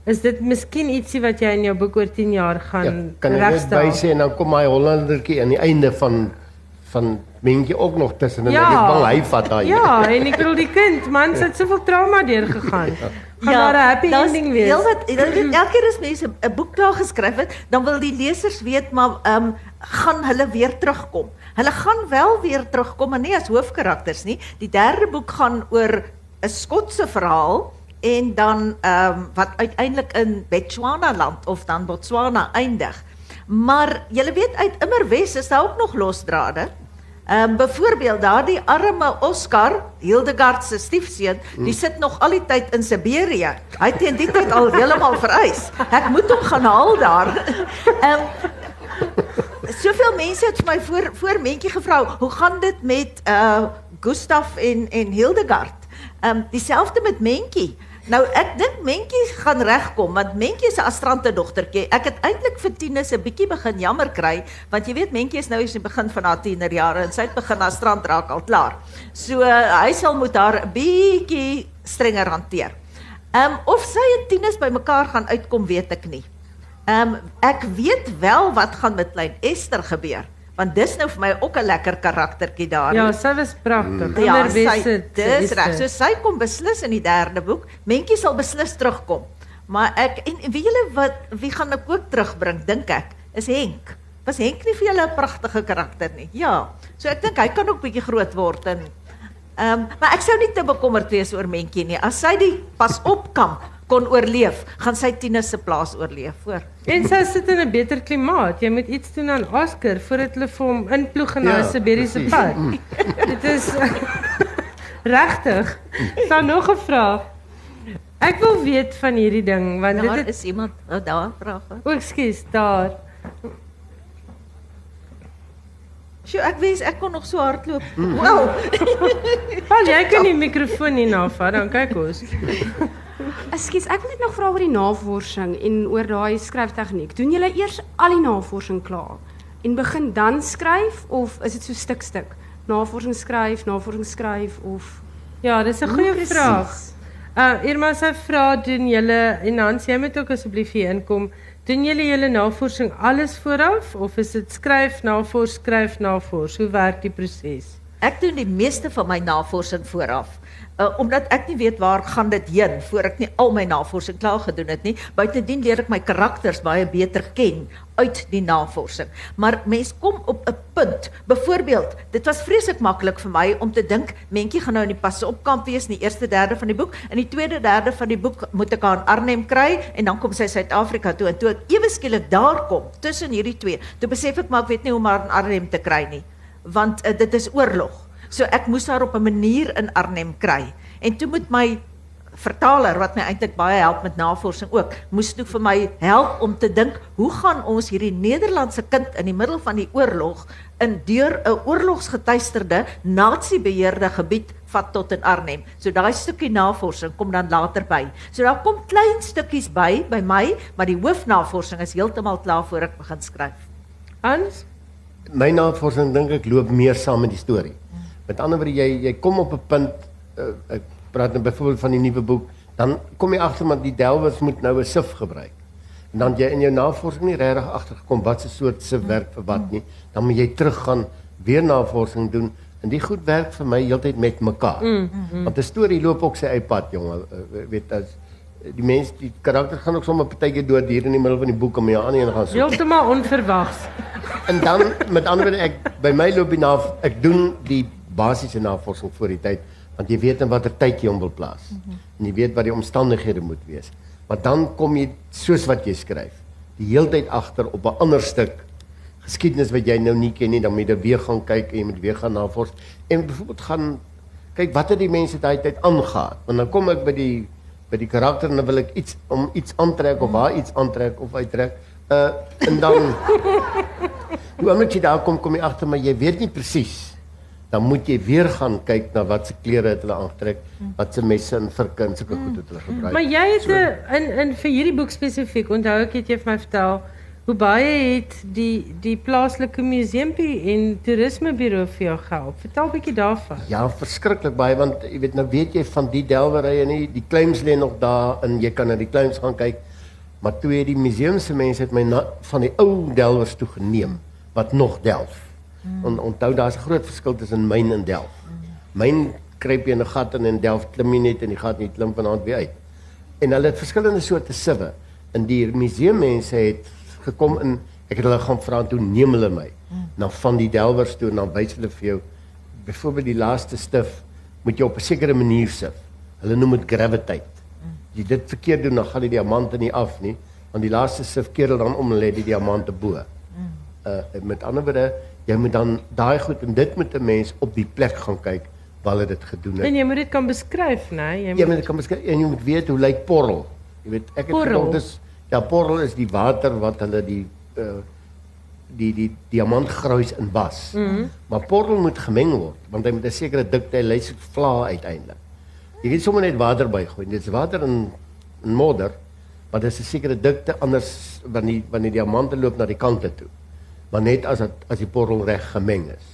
is dit miskien ietsie wat jy in jou boek oor 10 jaar Ja, gaan kan ek net by sê en dan kom hy Hollandertjie aan die einde van van Mentjie ook nog tussen en Ja. ek is bang hy vat daai. Ja, en ek bedoel die kind, man, sy het soveel trauma deurgegaan. Gaan Ja, daar 'n happy ending wees? Heel wat jy elke keer as mense 'n boek klaar geskryf het, dan wil die lesers weet maar ehm um, gaan hulle weer terugkom. Hulle gaan wel weer terugkom, maar nie as hoofkarakters nie. Die derde boek gaan oor 'n Skotse verhaal en dan ehm um, wat uiteindelik in Botswana land of dan Botswana eindig. Maar jy weet uit Immerwes is daar ook nog losdrade. Ehm um, byvoorbeeld daardie arme Oscar, Hildegard se stiefseun, die sit nog al die tyd in Siberië. Hy het teen die tyd al heeltemal vereis. Ek moet hom gaan haal daar. Ehm Soveel mense het my voor voor mentjie gevra, hoe gaan dit met uh Gustaf en en Hildegard? Ehm um, dieselfde met Mentjie. Nou ek dink Mentjie gaan regkom want Mentjie is 'n astrante dogtertjie. Ek het eintlik vir Tinus 'n bietjie begin jammer kry want jy weet Mentjie is nou eens in die begin van haar tienerjare en sy het begin astrant raak al klaar. So uh, hy sal moet haar 'n bietjie strenger hanteer. Ehm um, of sy en Tinus bymekaar gaan uitkom weet ek nie. Ehm um, ek weet wel wat gaan met klein Esther gebeur want dis nou vir my ook 'n lekker karaktertjie daar. Ja, sy was pragtig. Ja, Onderwys sy, dis reg. So sy kom beslis in die derde boek. Mentjie sal beslis terugkom. Maar ek en, en wie julle wat wie gaan ek ook terugbring dink ek is Henk. Was Henk nie vir julle 'n pragtige karakter nie? Ja. So ek dink hy kan ook bietjie groot word en ehm um, maar ek sou nie te bekommerd wees oor Mentjie nie. As sy die pas op kamp kon oorleef, gaan sy Tinus se plaas oorleef, hoor. En sy sit in 'n beter klimaat. Jy moet iets doen aan Oscar voordat hulle vir hom inploeg in Ja, daai Siberiese pad. Dit is regtig. Sal nog 'n vraag. Ek wil weet van hierdie ding want dit Daar het is iemand, oh, daar vrae. O, ekskuus, daar. Sjoe, ek wens ek kon nog so hardloop. Wow. Val jy kan die mikrofoon hier na vat, dan kyk ons. Ekskuus, ek wil net nog vra oor die navorsing en oor daai skryftegniek. Doen julle eers al die navorsing klaar en begin dan skryf of is dit so stuk stuk? Navorsing skryf, navorsing skryf of Ja, dis 'n goeie Hoe vraag. Uh Irma se vra doen julle en Hans, jy moet ook asseblief hier inkom. Doen julle julle navorsing alles vooraf of is dit skryf, navors, skryf, navors? Hoe werk die proses? Ek doen die meeste van my navorsing vooraf. Uh, omdat ek nie weet waar gaan dit heen voor ek nie al my navorsing klaar gedoen het nie. Buitendien leer ek my karakters baie beter ken uit die navorsing. Maar mens kom op 'n punt. Byvoorbeeld, dit was vreeslik maklik vir my om te dink Mentjie gaan nou in die pas op kamp wees in die eerste derde van die boek. In die tweede derde van die boek moet ek haar in Arnhem kry en dan kom sy Suid-Afrika toe en toe ek ewe skielik daar kom tussen hierdie twee. Toe besef ek maar ek weet nie hoe om haar in Arnhem te kry nie want uh, dit is oorlog. So ek moes haar op 'n manier in Arnhem kry. En toe moet my vertaler wat my eintlik baie help met navorsing ook, moes toe vir my help om te dink, hoe gaan ons hierdie Nederlandse kind in die middel van die oorlog in deur 'n oorlogsgetuisterde nazi-beheerde gebied vat tot in Arnhem. So daai stukkie navorsing kom dan later by. So daar kom klein stukkies by by my, maar die hoofnavorsing is heeltemal klaar voor ek begin skryf. Hans? My navorsing dink ek loop meer saam met die storie. Met ander woorde jy jy kom op 'n punt uh, ek praat nou byvoorbeeld van die nuwe boek, dan kom jy agter maar die delwers moet nou 'n sif gebruik. En dan jy in jou navorsing nie regtig agtergekom wat se soort sif werk vir wat nie, dan moet jy teruggaan weer navorsing doen en die goed werk vir my heeltyd met mekaar. Mm, mm. Want 'n storie loop ook sy eie pad, jonge, uh, weet as die mens die karakter gaan ook sommer partykeer dood hier in die middel van die boek om jou aan en gaan soek. Heeltemal onverwags. En dan met ander woorde ek by my loop die na ek doen die basiese navorsing voor die tyd want jy weet in watter tyd jy hom wil plaas. En jy weet wat die omstandighede moet wees. Maar dan kom jy soos wat jy skryf, die heeltyd agter op 'n ander stuk geskiedenis wat jy nou nie ken nie, dan moet jy weer gaan kyk en jy moet weer gaan navors en byvoorbeeld gaan kyk wat het die mense daai tyd aangegaan. Want dan kom ek by die by die karakter en dan wil ek iets om iets aantrek of waar iets aantrek of uittrek. Uh en dan hoe omdat jy daar kom kom jy agter maar jy weet nie presies. Dan moet jy weer gaan kyk na wat se klere het hulle aangetrek, wat se messe en virke en sulke goed het hulle gebruik. Maar jy het 'n in in vir hierdie boek spesifiek onthou ek het jy vir my vertel hoe baie het die die plaaslike museumpie en toerismeburo vir jou gehelp. Vertel 'n bietjie daarvan. Ja, verskriklik baie want jy weet nou weet jy van die delwerye nie, die claims lê nog daar en jy kan na die claims gaan kyk. Maar toe het die museum se mense het my na, van die ou delwers toe geneem wat nog delf. Mm. En onthou daar's 'n groot verskil tussen myn en delf. Mm. Myn kruip jy in 'n gat in en delf klim jy net in die gat en jy klim vanaand weer uit. En hulle het verskillende soorte siwe. En die museummense het gekom in ek het hulle gaan vra toe neem hulle my mm. na van die delwers toe en dan wys hulle vir jou byvoorbeeld die laaste stif moet jy op 'n sekere manier sif. Hulle noem dit gravitate. As jy dit verkeerd doen dan gaan die diamante nie af nie want die laaste sif keer hulle dan om en lê die diamante bo. Uh met ander woorde jy moet dan daai goed en dit moet 'n mens op die plek gaan kyk waar hulle dit gedoen het. En jy moet dit kan beskryf, né? Nee? Jy Jy moet dit kan beskryf en jy moet weet hoe lyk porrel. Jy weet ek het gedink dis ja porrel is die water wat hulle die uh die die diamantgruis in was. Mm Mhm. -hmm. Maar porrel moet gemeng word want hy moet 'n sekere dikte hy lyk vla uiteindelik. Jy kan sommer net water bygooi. Dit is water in, in modder, maar dit is 'n sekere dikte anders wanneer wanneer die diamante loop na die kante toe. Maar net as dit as die porrel reg gemeng is.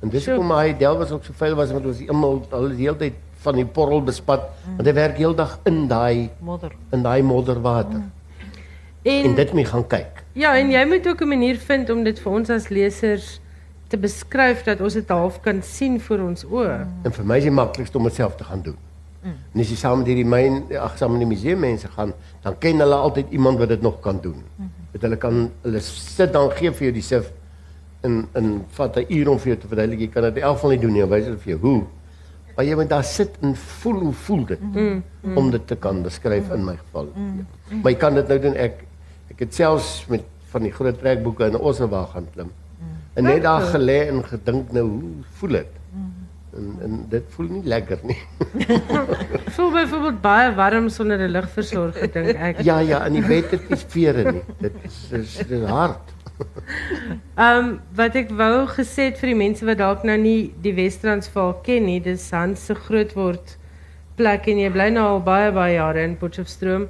En dis So- hoekom hy delwers ook so vuil was want ons almal hulle die hele tyd van die porrel bespat mm. want hy werk heeldag in daai Modder. in daai modderwater. Mm. En, En dit moet jy gaan kyk. ja, en jy moet ook 'n manier vind om dit vir ons as lesers te beskryf dat ons dit half kan sien voor ons oë. En vir my is dit maklikste om dit self te gaan doen. Mm. En as jy saam met hierdie myn ag saam met die museum mense gaan, dan ken hulle altyd iemand wat dit nog kan doen. Mm. Dat hulle kan hulle sit dan gee vir jou die sif in in vat 'n uur om vir jou te verduidelik. Jy kan dit in elk geval nie doen nie, wys hulle vir jou hoe. Maar jy moet daar sit en voel hoe voel dit mm. om dit te kan beskryf in my geval. Mm. Maar jy kan dit nou doen ek ek het selfs met van die groot trekboeke in Ossewa gaan klim. En net daar gelê en gedink nou hoe voel dit? En en dit voel nie lekker nie. Voel byvoorbeeld baie warm sonder 'n ligversorger dink ek. ja ja, in die bed het nie vere nie. Dit is dis, dit is hard. Ehm um, wat ek wou gesê het vir die mense wat dalk nou nie die Wes-Transvaal ken nie, dis Hans se grootword plek en jy bly nou al baie baie jare in Potchefstroom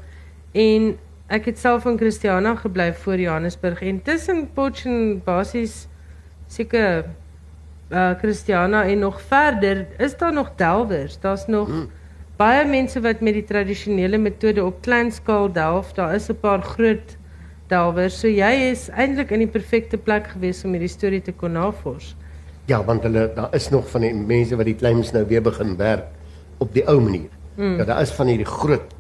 en ek het self in Christiana gebly voor Johannesburg en tussen Potch en basies seker uh Christiana en nog verder is daar nog delwers. Daar's nog mm. baie mense wat met die tradisionele metode op klein skaal delf. Daar is 'n paar groot delwers. So jy is eintlik in die perfekte plek gewees om hierdie storie te kon navors. Ja, want hulle daar is nog van die mense wat die claims nou weer begin werk op die ou manier. Mm. Ja, daar is van hierdie groot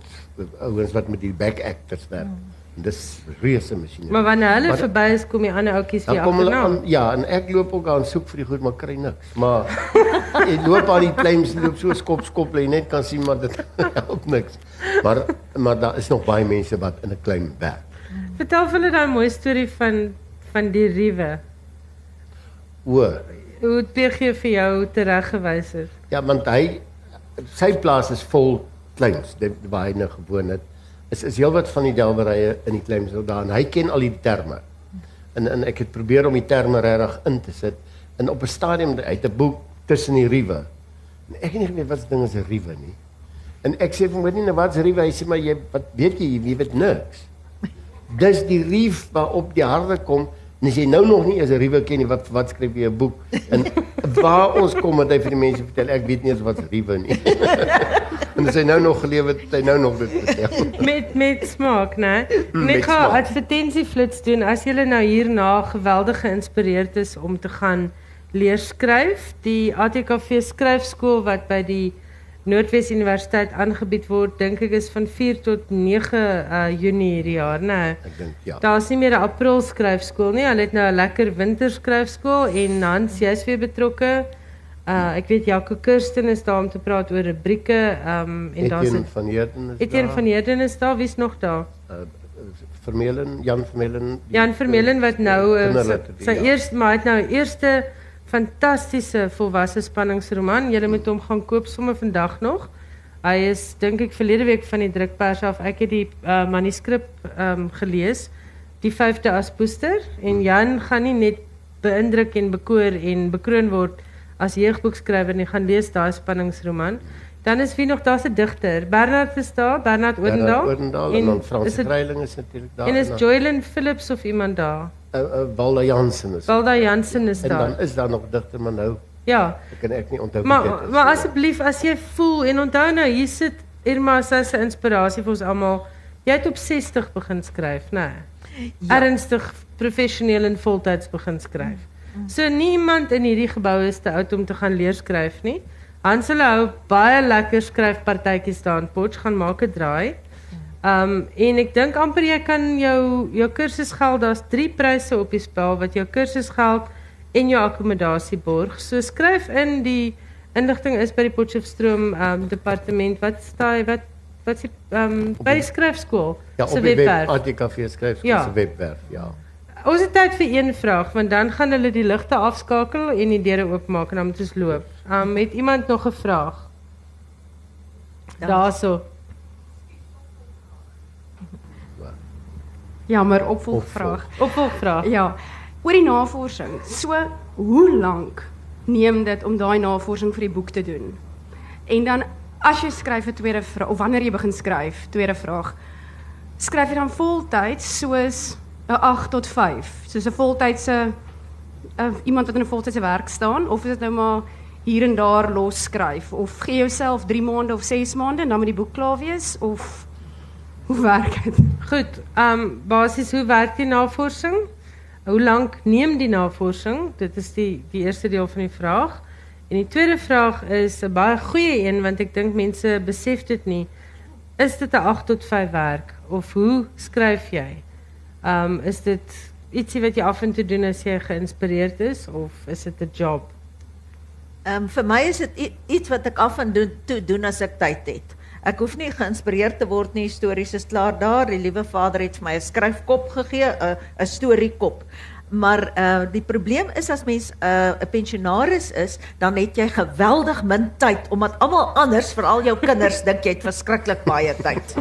ouens wat met die back actors werk. Mm. En dis reuse masjiene. Maar wanneer hulle verby is, kom die ander oudjies Dan weer kom hulle agterna. aan ja, en ek loop ook aan soek vir die goed maar kry niks. Maar jy loop aan die claims loop so skop skop lê net kan sien maar dit help niks. Maar maar daar is nog baie mense wat in 'n claim werk. Vertel vir hulle daai mooi storie van van die riewe. O, Hoe het PG vir jou tereggewys het. Ja, want hy sy plaas is vol claims dit waar hy nou gewoon het. Is is heelwat van die delwerye in die claims nou daar en hy ken al die terme. En en ek het probeer om die terme regtig in te sit en op 'n stadium uit 'n boek tussen die riewe. En ek het nie geweet wat se ding is 'n riewe nie. En ek sê vir hom, weet nie nou wat's riewe? Hy sê maar jy wat weet jy, jy weet niks. Dis die rief waarop die harde kom. En as jy nou nog nie eens 'n riewe ken nie, wat wat skryf jy 'n boek? En waar ons kom het hy vir die mense vertel, ek weet nie eens wat riewe nie. en as hy nou nog gelewe het, hy nou nog dit vertel. Met met smaak, né? Mm, Net met gaan smaak. advertensieflits doen as jy nou hierna geweldig geïnspireerd is om te gaan leer skryf. Die ATKV skryfskool wat by die Noordwes Universiteit aangebied word, dink ek is van 4 tot 9 uh, Junie hierdie jaar, né? Ek dink ja. Daar's nie meer 'n April skryfskool nie. Hulle het nou 'n lekker winter skryfskool en Hans, jy's weer betrokke. Uh ek weet Jaco Kirsten is daar om te praat oor rubrieke. Um en daar's Etienne van Heerden is Etienne daar. van Heerden is daar, wie's nog daar? uh, Vermeulen, Jan Vermeulen. Jan Vermeulen wat nou uh, sy, sy ja. eerste maar het nou eerste fantastiese volwasse spanningsroman. Jy moet hom gaan koop sommer vandag nog. Hy is dink ek verlede week van die drukpers af. Ek het die uh, manuskrip um, gelees, die vyfde aspoester en Jan gaan nie net beïndruk en bekoor en bekroon word as jeugboekskrywer nie, gaan lees daai spanningsroman. Dan is wie nog daar's 'n digter, Bernard is daar, Bernard Odendaal. Bernard Odendaal en dan is Frans Greiling is natuurlik daar. En is Joylyn Phillips of iemand daar? uh, uh, Walda Jansen is. Walda Jansen is en daar. dan is daar nog digter maar nou Ja. ek kan ek nie onthou wie Maar dit is. maar asseblief as jy voel en onthou nou hier sit Irma as 'n inspirasie vir ons almal. Jy het op 60 begin skryf, né? Nee. Ja. Ernstig professioneel en voltyds begin skryf. So niemand in hierdie gebou is te oud om te gaan leer skryf nie. Hans hulle hou baie lekker skryfpartytjies daar in Potch gaan maak 'n draai. Um en ek dink amper jy kan jou jou kursusgeld, daar's 3 pryse op die spel wat jou kursusgeld en jou akkommodasie borg. So skryf in die inligting is by die Potchefstroom um departement. Wat staan wat wat die um by die skryfskool ja, se op die web webwerf. ATKV skryf Ja. se webwerf, ja. Ons het tyd vir een vraag want dan gaan hulle die ligte afskakel en die deure oopmaak en dan moet ons loop. Um het iemand nog 'n vraag? Daarso. Jammer, opvolgvraag. Opvolgvraag. Ja, oor die navorsing. So, hoe lank neem dit om daai navorsing vir die boek te doen? En dan as jy skryf 'n tweede vraag of wanneer jy begin skryf, tweede vraag. Skryf jy dan voltyds soos 'n 8 tot 5, soos 'n voltydse uh, iemand wat in 'n voltydse werk staan of is dit nou maar hier en daar los skryf of gee jouself 3 maande of 6 maande en dan moet die boek klaar wees of hoe werk dit? Goed, um basies hoe werk die navorsing? Hoe lank neem die navorsing? Dit is die die eerste deel van die vraag. En die tweede vraag is 'n baie goeie een want ek dink mense besef dit nie. Is dit 'n 8 tot 5 werk of hoe skryf jy? Um is dit ietsie wat jy af en toe doen as jy geïnspireerd is of is dit 'n job? Ehm vir my is dit i- iets wat ek af en doen toe doen as ek tyd het. Ek hoef nie geïnspireerd te word nie, stories is klaar daar. Die liewe Vader het vir my 'n skryfkop gegee, 'n 'n storiekop. Maar uh die probleem is as mens 'n uh, pensionaris is, dan het jy geweldig min tyd omdat almal anders, veral jou kinders, dink jy het verskriklik baie tyd.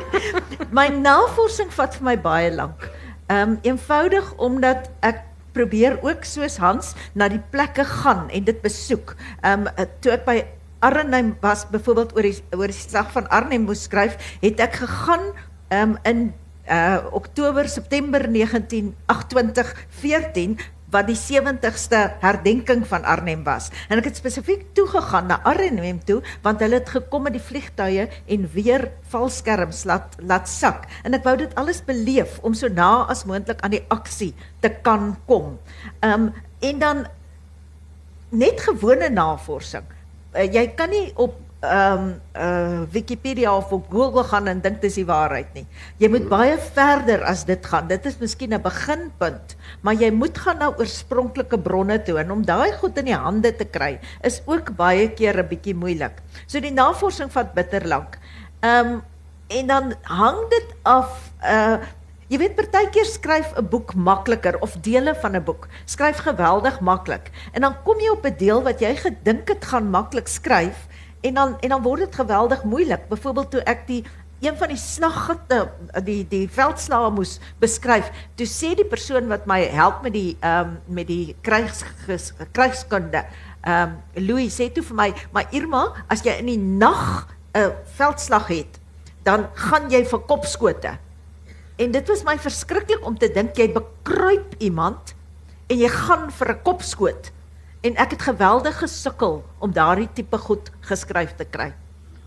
my navorsing vat vir my baie lank. Ehm um, eenvoudig omdat ek probeer ook soos Hans na die plekke gaan en dit besoek. Ehm um, toe by Arnhem was byvoorbeeld oor die oor van Arnhem moes skryf, het ek gegaan um, in uh Oktober September 1928 14 wat die 70ste herdenking van Arnhem was. En ek het spesifiek toe gegaan na Arnhem toe want hulle het gekom met die vliegtuie en weer valskerms laat laat sak. En ek wou dit alles beleef om so na as moontlik aan die aksie te kan kom. Um, en dan net gewone navorsing. Uh, jy kan nie op ehm um, uh Wikipedia of op Google gaan en dink dis die waarheid nie. Jy moet baie verder as dit gaan. Dit is miskien 'n beginpunt, maar jy moet gaan na oorspronklike bronne toe en om daai goed in die hande te kry is ook baie keer 'n bietjie moeilik. So die navorsing vat bitter lank. Ehm um, en dan hang dit af uh Jy weet partykeer skryf 'n boek makliker of dele van 'n boek skryf geweldig maklik. En dan kom jy op 'n deel wat jy gedink het gaan maklik skryf en dan en dan word dit geweldig moeilik. Byvoorbeeld toe ek die een van die slaggitte die die veldslae moes beskryf, toe sê die persoon wat my help met die ehm um, met die krygs krygskunde, ehm um, Louis sê toe vir my, "Maar Irma, as jy in die nag 'n veldslag het, dan gaan jy vir kopskote." En dit was my verskriklik om te dink jy bekruip iemand en jy gaan vir 'n kopskoot. En ek het geweldig gesukkel om daardie tipe goed geskryf te kry.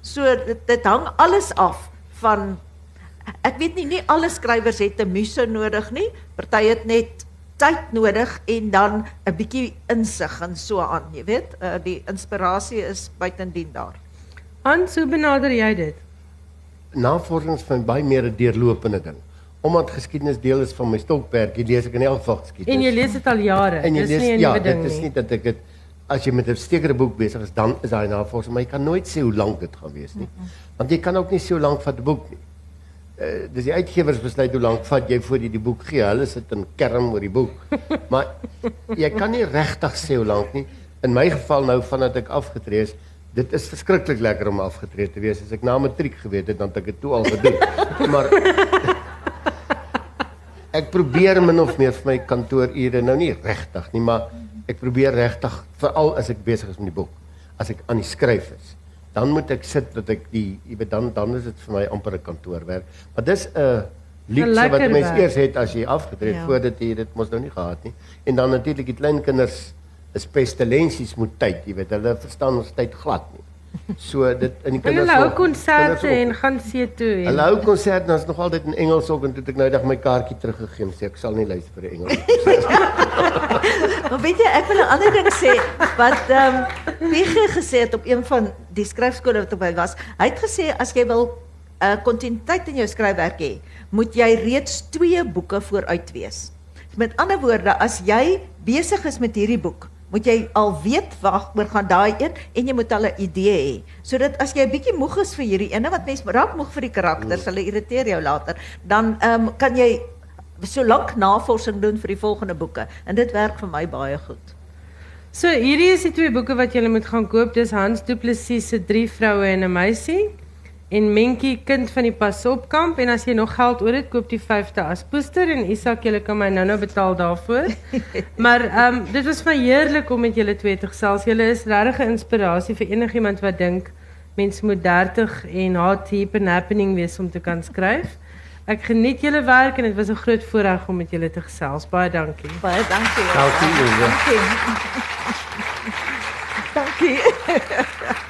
So dit, dit hang alles af van ek weet nie nie alle skrywers het 'n muse nodig nie. Party het net tyd nodig en dan 'n bietjie insig en so aan, jy weet. Uh, die inspirasie is buitendien daar. Hans, hoe benader jy dit? Navorsing is vir my baie meer 'n deurlopende ding. Omdat geskiedenis deel is van my stokperdjie, lees ek in elk geval geskiedenis. En jy lees dit al jare. En jy Dis lees nie 'n ja, nuwe ding dit is nie dat ek dit as jy met 'n sekere boek besig is, dan is daai navorsing, maar jy kan nooit sê hoe lank dit gaan wees nie. Want jy kan ook nie so lank vat 'n boek nie. Uh, dis die uitgewers besluit hoe lank vat jy voor jy die boek gee. Hulle sit in kerm oor die boek. Maar jy kan nie regtig sê hoe lank nie. In my geval nou vandat ek afgetree is, dit is verskriklik lekker om afgetree te wees. As ek na matriek geweet het, dan het ek dit toe al gedoen. maar ek probeer min of meer vir my kantoorure nou nie regtig nie, maar ek probeer regtig veral as ek besig is met die boek, as ek aan die skryf is. Dan moet ek sit dat ek die jy weet dan dan is dit vir my amper 'n kantoorwerk. Maar dis 'n luukse wat lekker mense werk. eers het as jy afgetree het Ja. voordat jy dit mos nou nie gehad nie. En dan natuurlik die kleinkinders is pestilensies moet tyd, jy weet, hulle verstaan ons tyd glad nie. So dit in die kinders hulle hou ook- konserte en gaan see toe en Hulle hou konsert dan is nog altyd in Engels ook en toe het ek nou eendag my kaartjie teruggegee en sê ek sal nie luister vir 'n Engels. Maar weet jy, ek wil 'n ander ding sê wat ehm um, Piegie gesê het op een van die skryfskole wat ek by was. Hy het gesê as jy wil 'n uh, kontinuïteit in jou skryfwerk hê, moet jy reeds 2 boeke vooruit wees. Met ander woorde, as jy besig is met hierdie boek, moet jy al weet wag oor gaan daai een en jy moet al 'n idee hê. Sodat as jy 'n bietjie moeg is vir hierdie ene wat mense raak moeg vir die karakters, hulle irriteer jou later, dan ehm um, kan jy lank navorsing doen vir die volgende boeke en dit werk vir my baie goed. So hierdie is die twee boeke wat jy moet gaan koop. Dis Hans Du Plessis se Drie vroue en 'n meisie en Mentjie kind van die Pasopkamp en as jy nog geld oor het, koop die 5de as poester en Isak, jy kan my nou-nou betaal daarvoor. maar ehm um, dit was vir my heerlik om met julle twee te gesels. Julle is regtig 'n inspirasie vir enigiemand wat dink mense moet 30 en hard heap happening wees om te kan skryf. Ek geniet julle werk en dit was 'n groot voorreg om met julle te gesels. Baie dankie. Baie dankie. Dankie. Dankie. dankie.